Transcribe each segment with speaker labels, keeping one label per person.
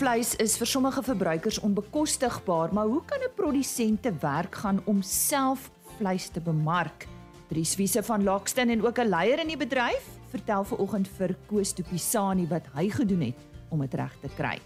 Speaker 1: Vleis is vir sommige verbruikers onbekostigbaar, maar hoe kan 'n produsent te werk gaan om self vleis te bemark? Dries Wiese van Lockston en ook 'n leier in die bedryf vertel vanoggend vir Koos de Pisani wat hy gedoen het om dit reg te kry.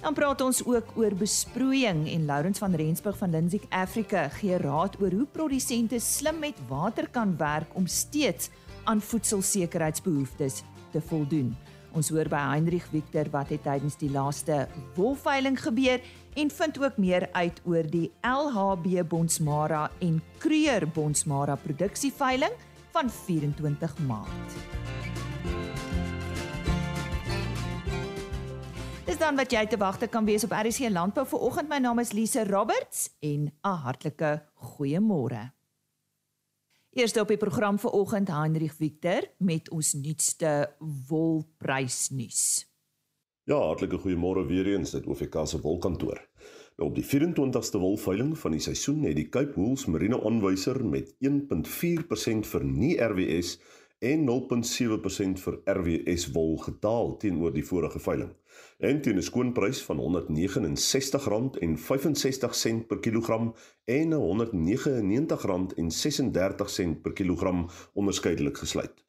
Speaker 1: Dan praat ons ook oor besproeiing en Lourens van Rensburg van Lindsay Africa gee raad oor hoe produsente slim met water kan werk om steeds aan voedselsekerheidsbehoeftes te voldoen. Ons hoor by Heinrich Victor wat het tydens die laaste wolveiling gebeur en vind ook meer uit oor die LHB Bonsmara en Kreur Bonsmara produksieveiling van 24 Maart. Dis dan wat jy te wagte kan wees op RC Landbou vir oggend. My naam is Lise Roberts en 'n hartlike goeiemôre. Eerste op die program vir oggend Hendrik Victor met ons nuutste wolprysnuus.
Speaker 2: Ja, hartlike goeiemôre weer eens uit OFK se wolkantoor. Nou op die 24ste wolveiling van die seisoen het die Cape Wools Merino aanwyser met 1.4% vir nie RWS en 0.7% vir RWS wol gedaal teenoor die vorige veiling. En teen 'n skoonprys van R169.65 per kilogram en R199.36 per kilogram onderskeidelik gesluit.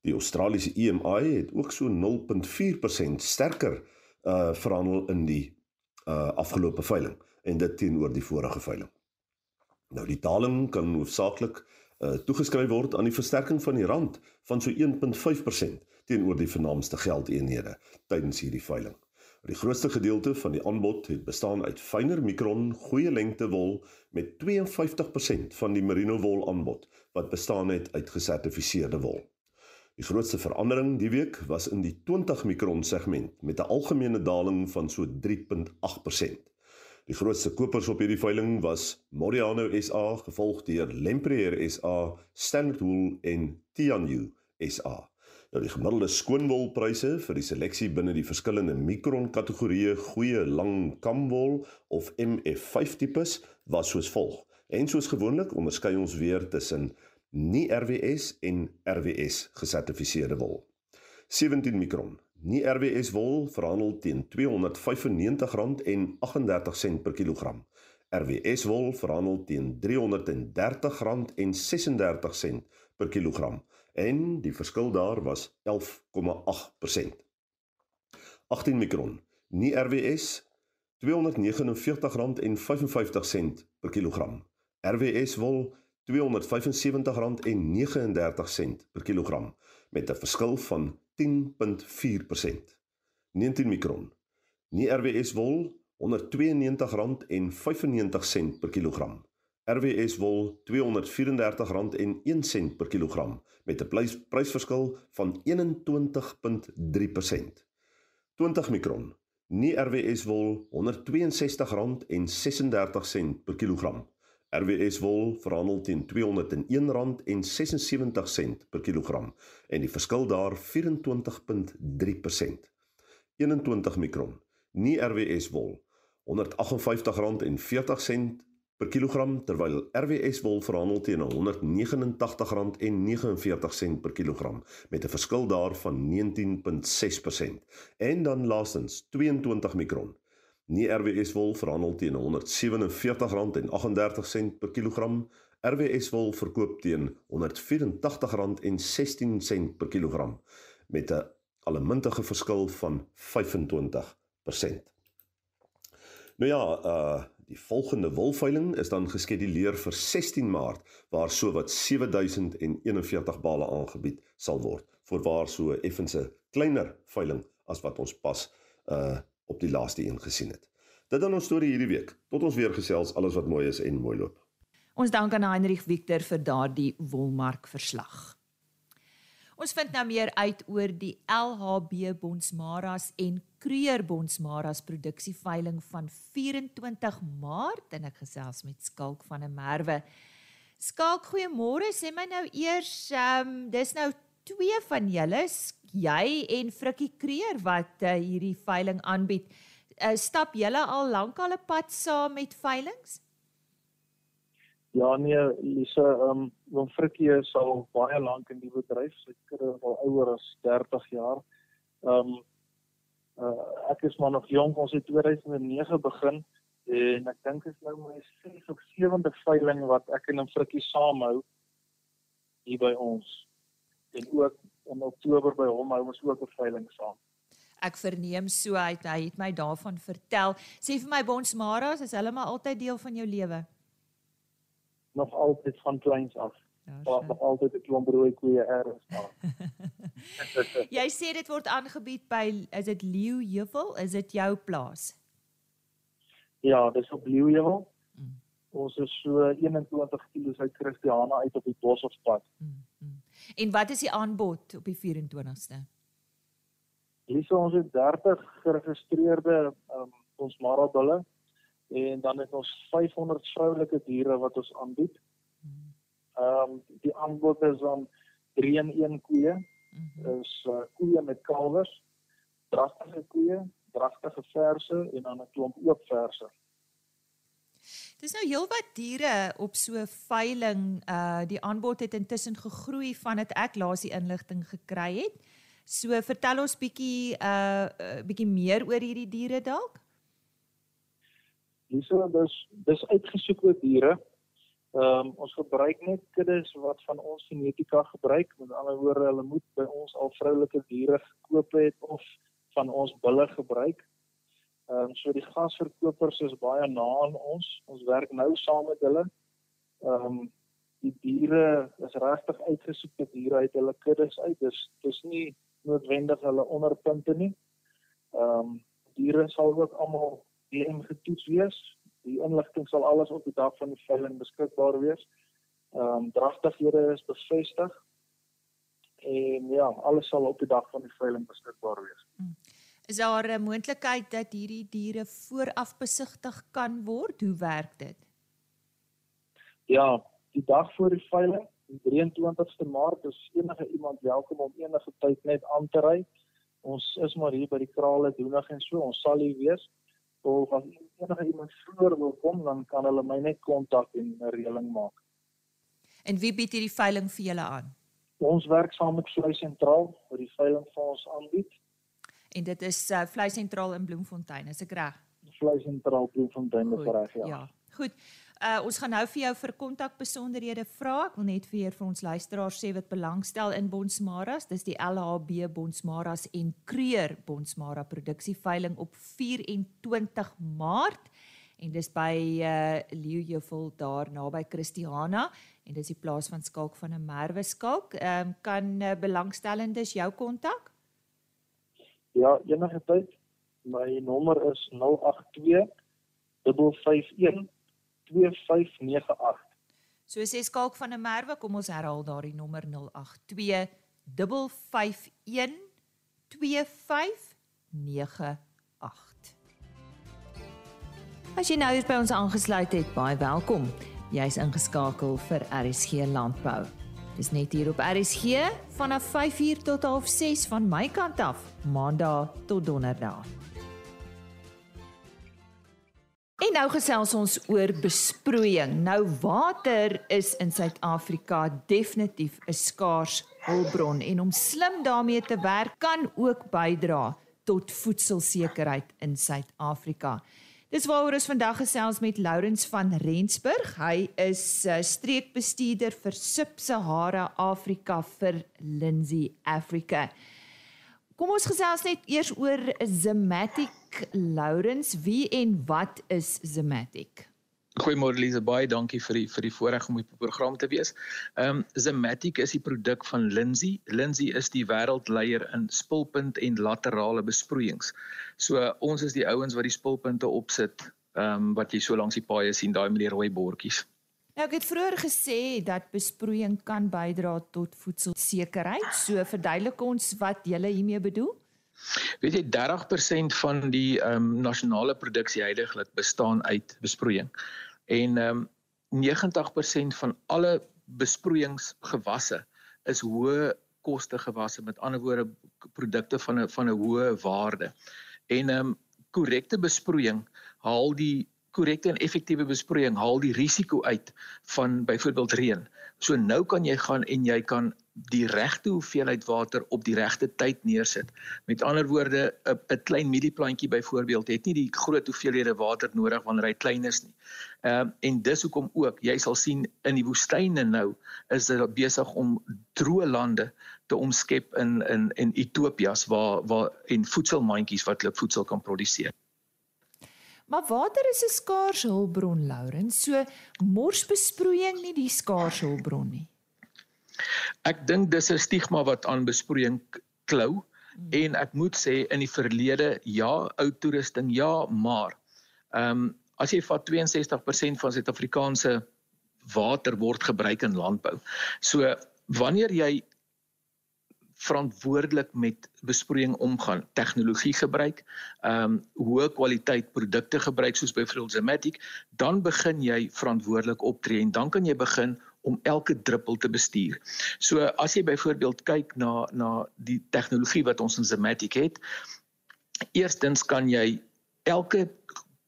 Speaker 2: Die Australiese EMI het ook so 0.4% sterker uh verhandel in die uh afgelope veiling en dit teenoor die vorige veiling. Nou die daling kan hoofsaaklik uh, toegeskryf word aan die versterking van die rand van so 1.5% teenoor die vernaamste geldeenhede tydens hierdie veiling. Die grootste gedeelte van die aanbod het bestaan uit fynere mikron goeie lengte wol met 52% van die merino wol aanbod wat bestaan het uit gesertifiseerde wol. Die grootste verandering die week was in die 20 mikron segment met 'n algemene daling van so 3.8%. Die grootste kopers op hierdie veiling was Modiano SA, gevolg deur Lempriere SA, Standard Wool en Tianyu SA. Nou die gemiddelde skoonwolpryse vir die seleksie binne die verskillende mikron kategorieë goeie lang kamwol of MF5 tipes was soos volg. En soos gewoonlik onderskei ons weer tussen nie RWS en RWS gesertifiseerde wol. 17 mikron Nie RWS wol verhandel teen R295.38 per kilogram. RWS wol verhandel teen R330.36 per kilogram en die verskil daar was 11,8%. 18 mikron. Nie RWS R249.55 per kilogram. RWS wol R275.39 per kilogram met 'n verskil van 10.4%. 19 mikron. Nie RWS wol R192.95 per kilogram. RWS wol R234.01 per kilogram met 'n prysverskil van 21.3%. 20 mikron. Nie RWS wol R162.36 per kilogram. RWS wol verhandel teen R201.76 per kilogram en die verskil daar 24.3%. 21 mikron. Nie RWS wol R158.40 per kilogram terwyl RWS wol verhandel teen R189.49 per kilogram met 'n verskil daar van 19.6%. En dan laastens 22 mikron. Nie RWS wol verhandel teen R147.38 per kilogram. RWS wol verkoop teen R184.16 per kilogram met 'n allemintige verskil van 25%. Nou ja, uh die volgende wolveiling is dan geskeduleer vir 16 Maart waar sowat 7041 bale aangebied sal word. Voorwaar so effense kleiner veiling as wat ons pas uh op die laaste een gesien het. Dit dan ons storie hierdie week. Tot ons weer gesels alles wat mooi is en mooi loop.
Speaker 1: Ons dank aan Heinrich Victor vir daardie wolmark verslag. Ons vind nou meer uit oor die LHB Bonsmaras en Kreur Bonsmaras produksieveiling van 24 Maart en ek gesels met Skalk van der Merwe. Skalk, goeiemôre. Sê my nou eers, ehm um, dis nou twee van julle, jy en Frikkie Kreur wat uh, hierdie veiling aanbied. Uh, stap julle al lank al 'n pad saam met veilings?
Speaker 3: Ja nee, Lise, ehm um, oom Frikkie is al baie lank in die bedryf, seker al ouer as 30 jaar. Ehm um, Uh ek is maar nog jonk, ons het 2009 begin en ek dink dit is nou my 6 of 7de veiling wat ek en 'n frikkie saamhou hier by ons. En ook in Oktober by hom hou ons ook 'n veiling saam.
Speaker 1: Ek verneem so uit hy het my daarvan vertel. Sê vir my Bonsmaras, is hulle maar altyd deel van jou lewe?
Speaker 3: Nog altyd van kleins af. Ja, maar nog altyd 'n klomp rooi koeie erns daar.
Speaker 1: Jy sê dit word aangebied by is dit Leeu Heuvel? Is dit jou plaas?
Speaker 3: Ja, dis op Leeu Heuvel. Mm. Ons is so 21 km uit Christiana uit op die Boshofpad. Mm,
Speaker 1: mm. En wat is die aanbod op die 24ste?
Speaker 3: Hier is ons het 30 geregistreerde um, ons marabulle en dan het ons 500 vroulike diere wat ons aanbied. Ehm um, die aanbod is dan 3 in 1 koeie. Mm -hmm. Is uh, koeie met kalwers, dragtige koeie, dragtige verse en dan 'n klomp oop verse.
Speaker 1: Dis nou heelwat diere op so veiling. Uh die aanbod het intussen gegroei vandat ek laas die inligting gekry het. So vertel ons bietjie uh bietjie meer oor hierdie diere dalk.
Speaker 3: Hierso dis dis uitgesoekte diere. Ehm um, ons gebruik net kuddes wat van ons genetika gebruik. Met ander woorde, hulle moet by ons al vroulike diere gekoop het of van ons bulle gebruik. Ehm um, so die gasverkopers is baie na aan ons. Ons werk nou saam met hulle. Ehm um, die diere is regtig uitgesoekte diere uit hulle kuddes uit. Dis dis nie noodwendig hulle onderpunte nie. Ehm um, diere sal ook almal DM getoets wees. Die inligting sal alles op die dag van die veiling beskikbaar wees. Ehm um, dragtighede is bevestig. En ja, alles sal op die dag van die veiling beskikbaar wees. Hmm.
Speaker 1: Is daar 'n moontlikheid dat hierdie diere vooraf besigtig kan word? Hoe werk dit?
Speaker 3: Ja, die dag voor die veiling, die 23ste Maart, is enige iemand welkom om enige tyd net aan te ry. Ons is maar hier by die krale doenig en so, ons sal hier wees. Of as enige iemand vroeër wil kom, dan kan hulle my net kontak en 'n reëling maak.
Speaker 1: En wie bied hierdie veiling vir julle aan?
Speaker 3: Ons werk saam met Vleis Sentraal wat die veiling vir ons aanbied
Speaker 1: en dit is uh, Vleis Sentraal in Bloemfontein, is ek reg?
Speaker 3: Vleis Sentraal Bloemfontein is reg, ja.
Speaker 1: Ja. Goed. Uh ons gaan nou vir jou vir kontak besonderhede vra. Ek wil net vir vir ons luisteraars sê wat belangstel in Bonsmaras. Dis die LHB Bonsmaras en Kreur Bonsmara produksieveiling op 24 Maart en dis by uh Leeujevel daar naby Christiana en dis die plaas van Skalk van 'n Merwe Skalk. Ehm um, kan uh, belangstellendes jou kontak?
Speaker 3: Ja, enige tyd. My nommer is 082 551 2598.
Speaker 1: So sê skalk van 'n merwe, kom ons herhaal daardie nommer 082 551 2598. As jy nou hier by ons aangesluit het, baie welkom. Jy's ingeskakel vir RSG Landbou. Dis net hier op RSG vanaf 5uur tot 6:30 van my kant af, Maandag tot Donderdag. En nou gesels ons oor besproeiing. Nou water is in Suid-Afrika definitief 'n skaars hulpbron en om slim daarmee te werk kan ook bydra tot voedselsekerheid in Suid-Afrika. Dis waaroor ons vandag gesels met Lourens van Rensburg. Hy is uh, streekbestuurder vir Sub-Sahara Afrika vir Lindsay Africa. Kom ons gesels net eers oor Zematic Lourens. Wie en wat is Zematic?
Speaker 4: Goeiemôre Lise, baie dankie vir die vir die voorreg om op die program te wees. Ehm um, Zematic is die produk van Lindsay. Lindsay is die wêreldleier in spulpunt en laterale besproeiings. So ons is die ouens wat die spulpunte opsit, ehm um, wat jy so langs die paaie sien, daai met die rooi bordjies.
Speaker 1: Nou ek het vroeër gesê dat besproeiing kan bydra tot voedselsekerheid. So verduidelik ons wat jy hiermee bedoel.
Speaker 4: Weet jy 30% van die ehm um, nasionale produksie heidaglik bestaan uit besproeiing en ehm um, 90% van alle besproeiingsgewasse is hoë koste gewasse met ander woorde produkte van 'n van 'n hoë waarde. En ehm um, korrekte besproeiing haal die korrekte en effektiewe besproeiing haal die risiko uit van byvoorbeeld reën. So nou kan jy gaan en jy kan die regte hoeveelheid water op die regte tyd neersit. Met ander woorde, 'n klein mielieplantjie byvoorbeeld het nie die groot hoeveelhede water nodig wanneer hy klein is nie. Ehm uh, en dis hoekom ook jy sal sien in die woestyne nou is dit besig om droë lande te omskep in in in Ethiopias waar waar en voedselmandjies wat hulle voedsel kan produseer.
Speaker 1: Maar water is 'n skaarse hulpbron, Laurens. So morsbesproeiing nie die skaarse hulpbron nie.
Speaker 4: Ek dink dis 'n stigma wat aan besproeiing klou hmm. en ek moet sê in die verlede ja, ou toerusting ja, maar ehm um, as jy vat 62% van Suid-Afrikaanse water word gebruik in landbou. So wanneer jy verantwoordelik met besproeiing omgaan, tegnologie gebruik, ehm um, hoë kwaliteit produkte gebruik soos byvoorbeeld Zematic, dan begin jy verantwoordelik optree en dan kan jy begin om elke druppel te bestuur. So as jy byvoorbeeld kyk na na die tegnologie wat ons in Zematic het, eerstens kan jy elke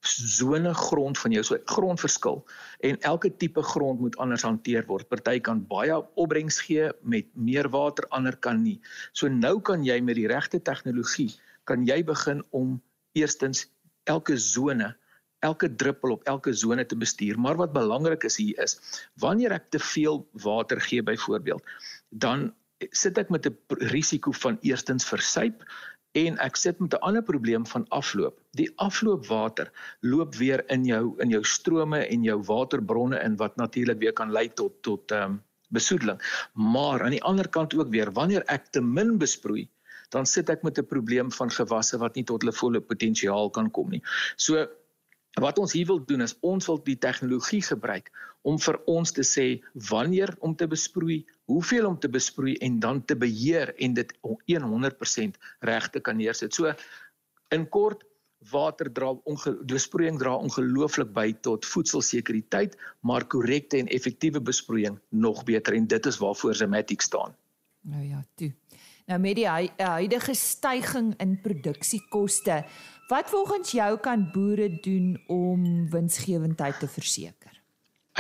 Speaker 4: sone grond van jou so grondverskil en elke tipe grond moet anders hanteer word. Party kan baie opbrengs gee met meer water, ander kan nie. So nou kan jy met die regte tegnologie kan jy begin om eerstens elke sone elke druppel op elke sone te bestuur. Maar wat belangrik is hier is, wanneer ek te veel water gee byvoorbeeld, dan sit ek met 'n risiko van eerstens versuip en ek sit met 'n ander probleem van afloop. Die afloopwater loop weer in jou in jou strome en jou waterbronne in wat natuurlik weer kan lei tot tot ehm um, besoedeling. Maar aan die ander kant ook weer, wanneer ek te min besproei, dan sit ek met 'n probleem van gewasse wat nie tot hulle volle potensiaal kan kom nie. So Wat ons hier wil doen is ons wil die tegnologie gebruik om vir ons te sê wanneer om te besproei, hoeveel om te besproei en dan te beheer en dit 100% reg te kan neersit. So in kort water dra besproeiing dra ongelooflik by tot voedselsekuriteit, maar korrekte en effektiewe besproeiing nog beter en dit is waarvoor Zematic staan.
Speaker 1: Nou ja, toe. Nou met die huidige stygings in produksiekoste Wat volgens jou kan boere doen om winsgewendheid te verseker?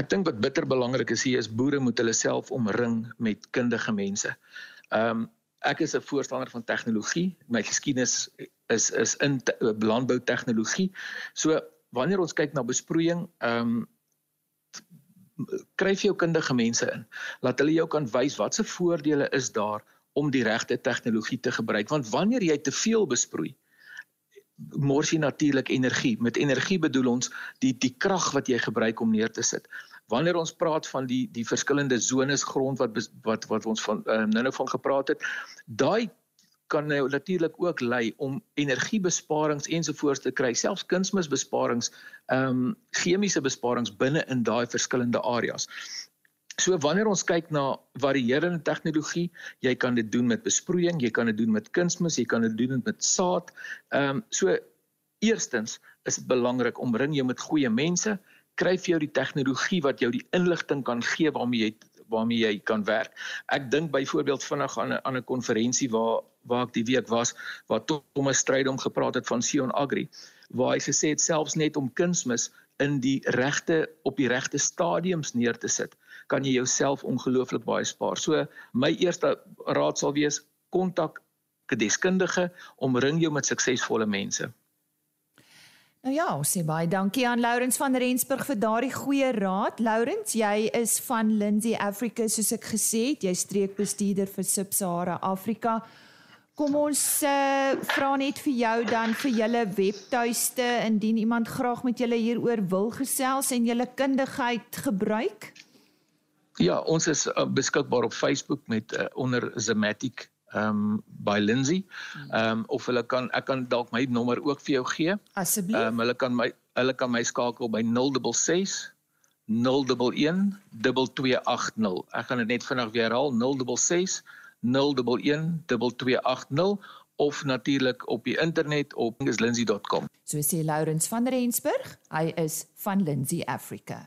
Speaker 4: Ek dink wat bitter belangrik is hier is boere moet hulle self omring met kundige mense. Ehm um, ek is 'n voorstander van tegnologie. My geskiedenis is is in landbou tegnologie. So wanneer ons kyk na besproeiing, ehm um, kry jy jou kundige mense in. Laat hulle jou kan wys wat se voordele is daar om die regte tegnologie te gebruik want wanneer jy te veel besproei, mors jy natuurlik energie. Met energie bedoel ons die die krag wat jy gebruik om neer te sit. Wanneer ons praat van die die verskillende zones grond wat wat wat ons van uh, nou-nou van gepraat het, daai kan nou natuurlik ook lei om energiebesparings ensovoorts te kry, selfs kunsmisbesparings, ehm um, chemiese besparings binne in daai verskillende areas. So wanneer ons kyk na varierende tegnologie, jy kan dit doen met besproeiing, jy kan dit doen met kunsmis, jy kan dit doen met saad. Ehm um, so eerstens is dit belangrik om ring jou met goeie mense, kry vir jou die tegnologie wat jou die inligting kan gee waarmee jy waarmee jy kan werk. Ek dink byvoorbeeld vinnig aan 'n aan 'n konferensie waar waar ek die week was waar Thomas Strydom gepraat het van Sion Agri waar hy gesê het selfs net om kunsmis in die regte op die regte stadiums neer te sit kan jy jouself ongelooflik baie spaar. So my eerste raad sal wees kontak 'n deskundige, omring jou met suksesvolle mense.
Speaker 1: Nou ja, ons sê baie dankie aan Lourens van Rensburg vir daardie goeie raad. Lourens, jy is van Lindsay Africa soos ek gesê het, jy streekbestuurder vir Sub-Sahara Afrika. Kom ons uh, vra net vir jou dan vir julle webtuiste indien iemand graag met julle hieroor wil gesels en julle kundigheid gebruik.
Speaker 4: Ja, ons is uh, beskikbaar op Facebook met uh, onder Zematic um by Lindsay. Um of hulle kan ek kan dalk my nommer ook vir jou gee.
Speaker 1: Asseblief.
Speaker 4: Um hulle kan my hulle kan my skakel by 066 011 2280. Ek gaan dit net vinnig weer herhaal 066 011 2280 of natuurlik op die internet op lindsay.com.
Speaker 1: So sê Lourens van Rensburg, hy is van Lindsay Africa.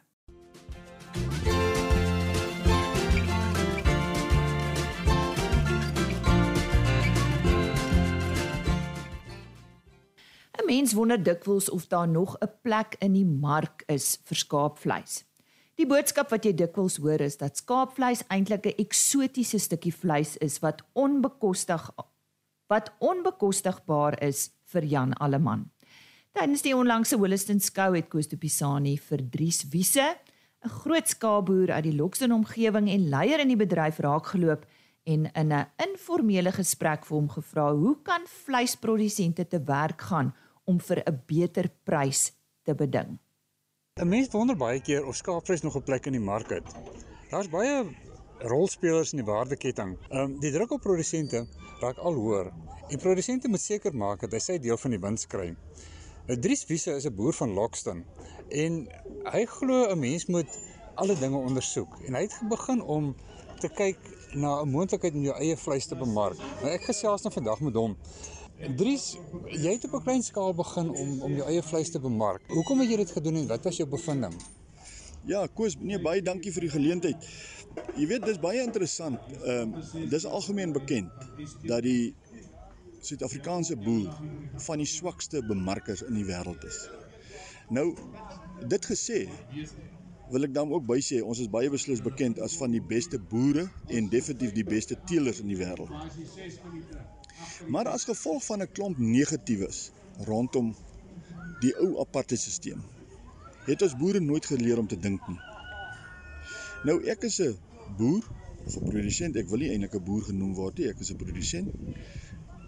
Speaker 1: Mens wonder dikwels of daar nog 'n plek in die mark is vir skaapvleis. Die boodskap wat jy dikwels hoor is dat skaapvleis eintlik 'n eksotiese stukkie vleis is wat onbekostig wat onbekostigbaar is vir Jan Alleman. Tydens die onlangse Holliston skou het Koos de Pisani vir Dries Wiese, 'n groot skaapboer uit die Lockston omgewing en leier in die bedryf raakgeloop en in 'n informele gesprek vir hom gevra hoe kan vleisprodusente te werk gaan om vir 'n beter prys te beding.
Speaker 5: 'n Mens wonder baie keer of skaapvleis nog 'n plek in die mark het. Daar's baie rolspelers in die waardeketting. Ehm um, die druk op produsente raak al hoër en produsente moet seker maak dat hy sy deel van die wins kry. Nou, Dries Wiese is 'n boer van Lockston en hy glo 'n mens moet alle dinge ondersoek en hy het begin om te kyk na 'n moontlikheid om jou eie vleis te bemark. Nou ek gesels nou vandag met hom. Dries, jy het op 'n klein skaal begin om om jou eie vleis te bemark. Hoekom het jy dit gedoen en wat was jou bevinding?
Speaker 6: Ja, Koos, nee baie dankie vir die geleentheid. Jy weet dis baie interessant. Ehm um, dis algemeen bekend dat die Suid-Afrikaanse boer van die swakste bemarkers in die wêreld is. Nou dit gesê, wil ek dan ook by sê ons is baie beslis bekend as van die beste boere en definitief die beste teelers in die wêreld. Maar as gevolg van 'n klomp negatiewes rondom die ou apartheidstelsel het ons boere nooit geleer om te dink nie. Nou ek is 'n boer of 'n produsent, ek wil nie eintlik 'n boer genoem word nie, ek is 'n produsent.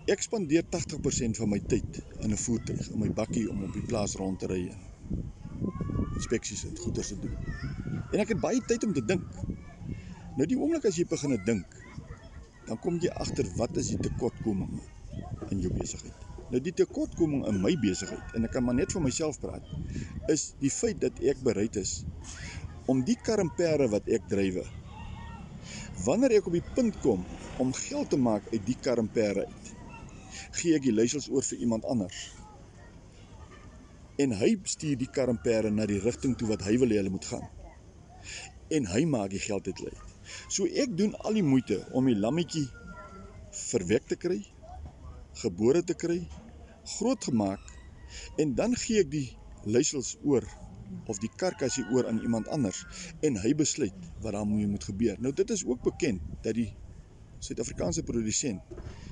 Speaker 6: Ek spandeer 80% van my tyd in 'n voertuig, in my bakkie om op die plaas rond te ry inspeksies en goeders te doen. En ek het baie tyd om te dink. Nou die oomblik as jy begin dink, dan kom jy agter wat is die tekortkominge in jou besigheid. Nou die tekortkoming in my besigheid en ek kan maar net vir myself praat, is die feit dat ek bereid is om die karimpere wat ek drywe wanneer ek op die punt kom om geld te maak uit die karimpere uit, gee ek die leiersels oor vir iemand anders en hy stuur die karimpere na die rigting toe wat hy wil hê hulle moet gaan. En hy maak die geld uit lê. So ek doen al die moeite om die lammetjie verwek te kry, gebore te kry, groot gemaak en dan gee ek die luisels oor of die karkassie oor aan iemand anders en hy besluit wat daarmee moet gebeur. Nou dit is ook bekend dat die Suid-Afrikaanse produsent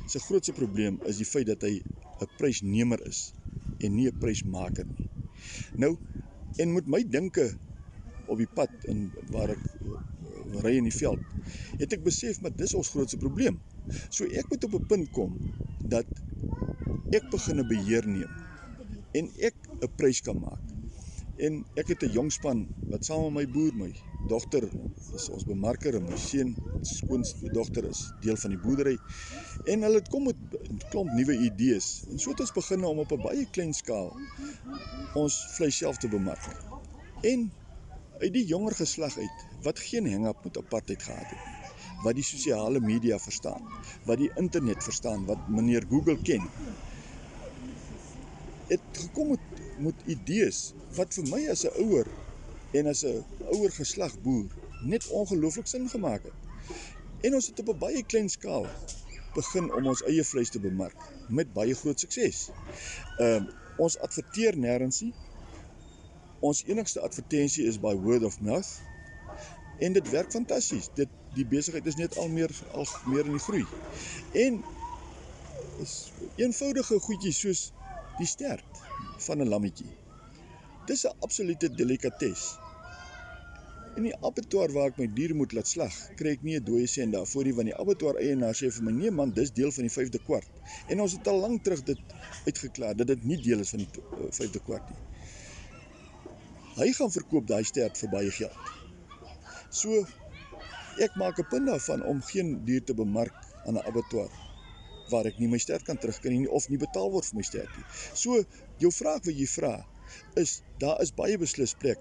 Speaker 6: se grootste probleem is die feit dat hy 'n prysnemer is en nie 'n prysmaker nie. Nou en met my dinke op die pad in waar ek ry in die veld, het ek besef maar dis ons grootste probleem. So ek moet op 'n punt kom dat ek begin 'n beheer neem en ek 'n prys kan maak. En ek het 'n jong span wat saam met my boer my dogter is ons bemarker en my seun skoonste dogter is deel van die boerdery en hulle het kom met 'n klomp nuwe idees en so het ons begin om op 'n baie klein skaal ons vleis self te bemark en uit die jonger geslag uit wat geen hang-up met apartheid gehad het wat die sosiale media verstaan wat die internet verstaan wat meneer Google ken het gekom met met idees wat vir my as 'n ouer en as 'n ouer geslag boer net ongelooflik sin gemaak het. En ons het op 'n baie klein skaal begin om ons eie vleis te bemark met baie groot sukses. Ehm uh, ons adverteer nêrens nie. Ons enigste advertensie is by word of mouth. En dit werk fantasties. Dit die besigheid is net al meer al meer in die groei. En is eenvoudige goedjies soos die stert van 'n lammetjie. Dis 'n absolute delikates. In die abattoir waar ek my diere moet laat slag, kry ek nie 'n dooie sent daarvoor nie want die abattoir eienaar sê vir my: "Nee man, dis deel van die 5de kwart." En ons het al lank terug dit uitgeklaar dat dit nie deel is van die 5de uh, kwart nie. Hy gaan verkoop daai stert vir baie geld. So ek maak 'n punt daarvan om geen dier te bemark aan 'n abattoir waar ek nie my stert kan terugkry nie of nie betaal word vir my stert nie. So jou vraag wat jy vra is daar is baie beslis plek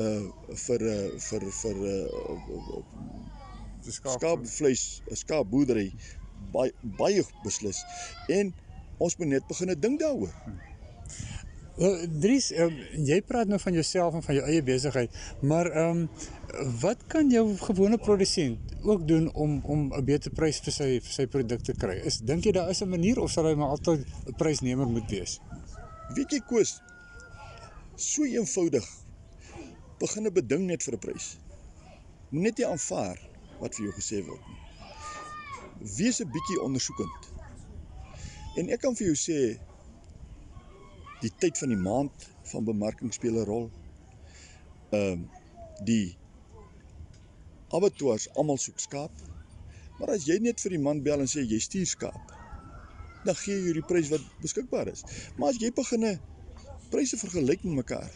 Speaker 6: uh vir uh vir vir uh skaapvleis, skaapboerdery baie baie beslis en ons moet net begin dink daaroor.
Speaker 5: Wel Dries, um, jy praat nou van jouself en van jou eie besigheid, maar ehm um, wat kan jou gewone produsent ook doen om om 'n beter prys vir sy vir sy produkte kry? Is dink jy daar is 'n manier of sal hy maar altyd 'n prysnemer moet wees?
Speaker 6: Weet jy Koos, so eenvoudig begin 'n beding net vir 'n prys. Moet net nie aanvaar wat vir jou gesê word nie. Wees 'n bietjie ondersoekend. En ek kan vir jou sê die tyd van die maand van bemarking speel 'n rol. Ehm um, die abattoirs almal soek skaap. Maar as jy net vir die man bel en sê jy stuur skaap, dan gee jy die prys wat beskikbaar is. Maar as jy begin pryse vergelyk met mekaar,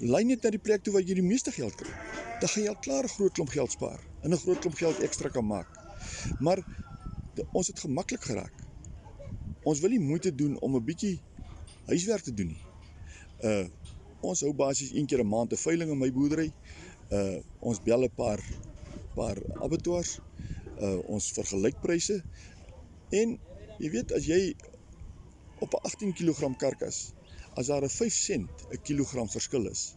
Speaker 6: lei net na die plek toe waar jy die meeste geld kry. Dan gaan jy al klaar 'n groot klomp geld spaar en 'n groot klomp geld ekstra kan maak. Maar ons het gemaklik geraak. Ons wil nie moeite doen om 'n bietjie huiswerk te doen nie. Uh ons hou basies een keer 'n maand 'n veiling in my boerdery. Uh ons bel 'n paar paar abattoirs. Uh ons vergelyk pryse en jy weet as jy op 'n 18 kg karkas as daar 'n 5 sent 'n kilogram verskil is.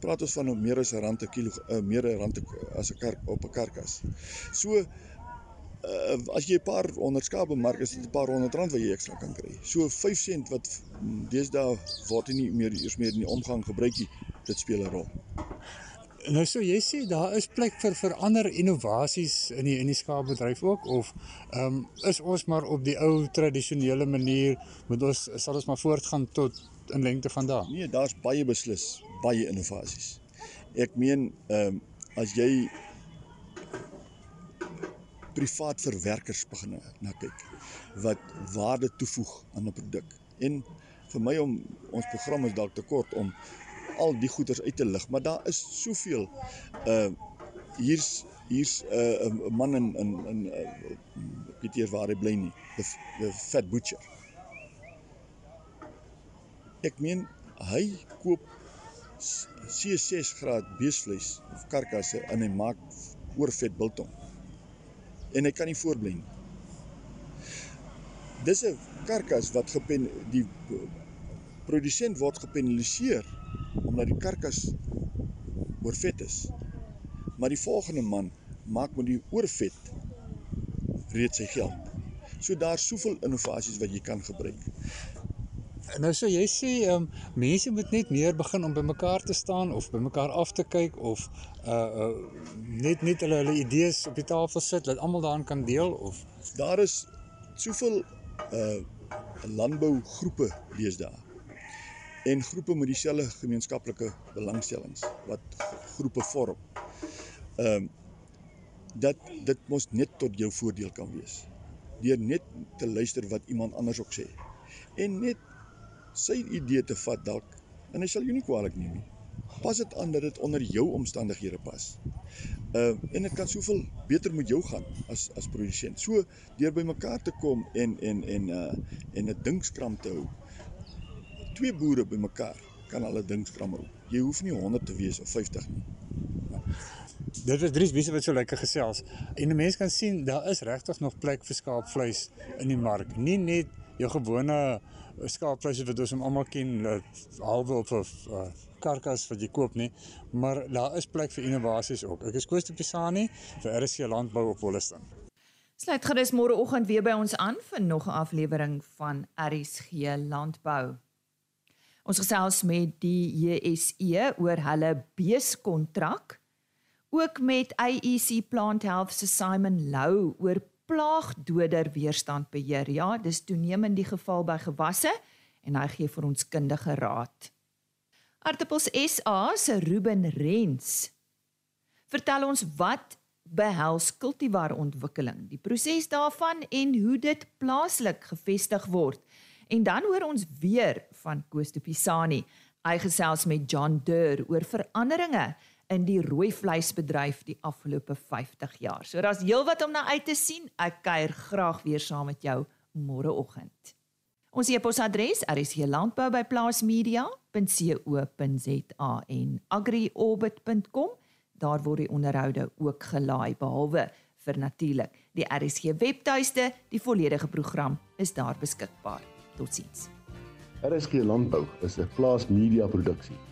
Speaker 6: Praat ons van meer as 'n rand per kilo uh, meer 'n rand as 'n kar op 'n karkas. So uh, as jy 'n paar honderd skaap bemark is dit 'n paar honderd rand wat jy ekstra kan kry. So 5 sent wat deesdae word nie meer eers meer in die omgang gebruik nie. Dit speel 'n rol.
Speaker 5: Nou so jy sê daar is plek vir vir ander innovasies in die in die skaapbedryf ook of ehm um, is ons maar op die ou tradisionele manier moet ons sal ons maar voortgaan tot in lengte van dae.
Speaker 6: Nee, daar's baie beslis baie innovasies. Ek meen ehm um, as jy privaat verwerkers begin na kyk wat waarde toevoeg aan 'n produk. En vir my om ons program is dalk te kort om al die goeders uit te lig, maar daar is soveel uh hier's hier's 'n uh, man in in in uh, weet nie waar hy bly nie, the, the fat butcher. Ek meen hy koop C6 graad beesvleis of karkasse en hy maak oorvet biltong en hy kan nie voortbly nie. Dis 'n karkas wat gepen die produsent word gepenaliseer omdat die karkas oorvet is. Maar die volgende man maak met die oorvet reeds sy geld. So daar's soveel innovasies wat jy kan gebruik.
Speaker 5: Nou so jy sê ehm um, mense moet net meer begin om bymekaar te staan of bymekaar af te kyk of uh uh net net hulle hulle idees op die tafel sit dat almal daaraan kan deel of?
Speaker 6: Daar is soveel uh landbougroepe deesdae. En groepe met dieselfde gemeenskaplike belangstellings wat groepe vorm. Ehm um, dat dit mos net tot jou voordeel kan wees. Deur net te luister wat iemand anders ook sê. En net sy idee te vat dalk en hy sal jou nie kwaadlik neem nie. Pas dit aan dat dit onder jou omstandighede pas. Uh en dit kan soveel beter met jou gaan as as produsent. So deur by mekaar te kom en en en uh en 'n dinkskram te hou. Twee boere by mekaar kan hulle dinkskram hou. Jy hoef nie 100 te wees of 50 nie.
Speaker 5: Dit is Dries Wiese wat so lekker gesels. En 'n mens kan sien daar is regtig nog plek vir skaapvleis in die mark. Nie net jou gewone skaapvleis wat ons almal ken, halwe op 'n uh, karkas wat jy koop nie, maar daar is plek vir innovasies ook. Ek is Koos de Pisani vir RSC Landbou op Wolliston.
Speaker 1: Sluit gerus môreoggend weer by ons aan vir nog 'n aflewering van RSG Landbou. Ons gesels met die JSE oor hulle beeskontrak, ook met AEC Plant Health se Simon Lou oor plaagdoder weerstandbeheer. Ja, dis toenemend die geval by gewasse en hy gee vir ons kundige raad. Artipels SA se Ruben Rens vertel ons wat behels kultivar ontwikkeling, die proses daarvan en hoe dit plaaslik gevestig word. En dan hoor ons weer van Koos de Pisani. Hy gesels met John Durr oor veranderinge in die rooi vleisbedryf die afgelope 50 jaar. So daar's heelwat om na uit te sien. Ek kuier graag weer saam met jou môreoggend. Ons e-posadres is hierdie.plaasmedia.co.za en agriorbit.com. Daar word die onderhoude ook gelaai behalwe vir natuurlik die RSG webtuiste. Die volledige program is daar beskikbaar. Totsiens.
Speaker 2: RSG Landbou is 'n plaasmedia produksie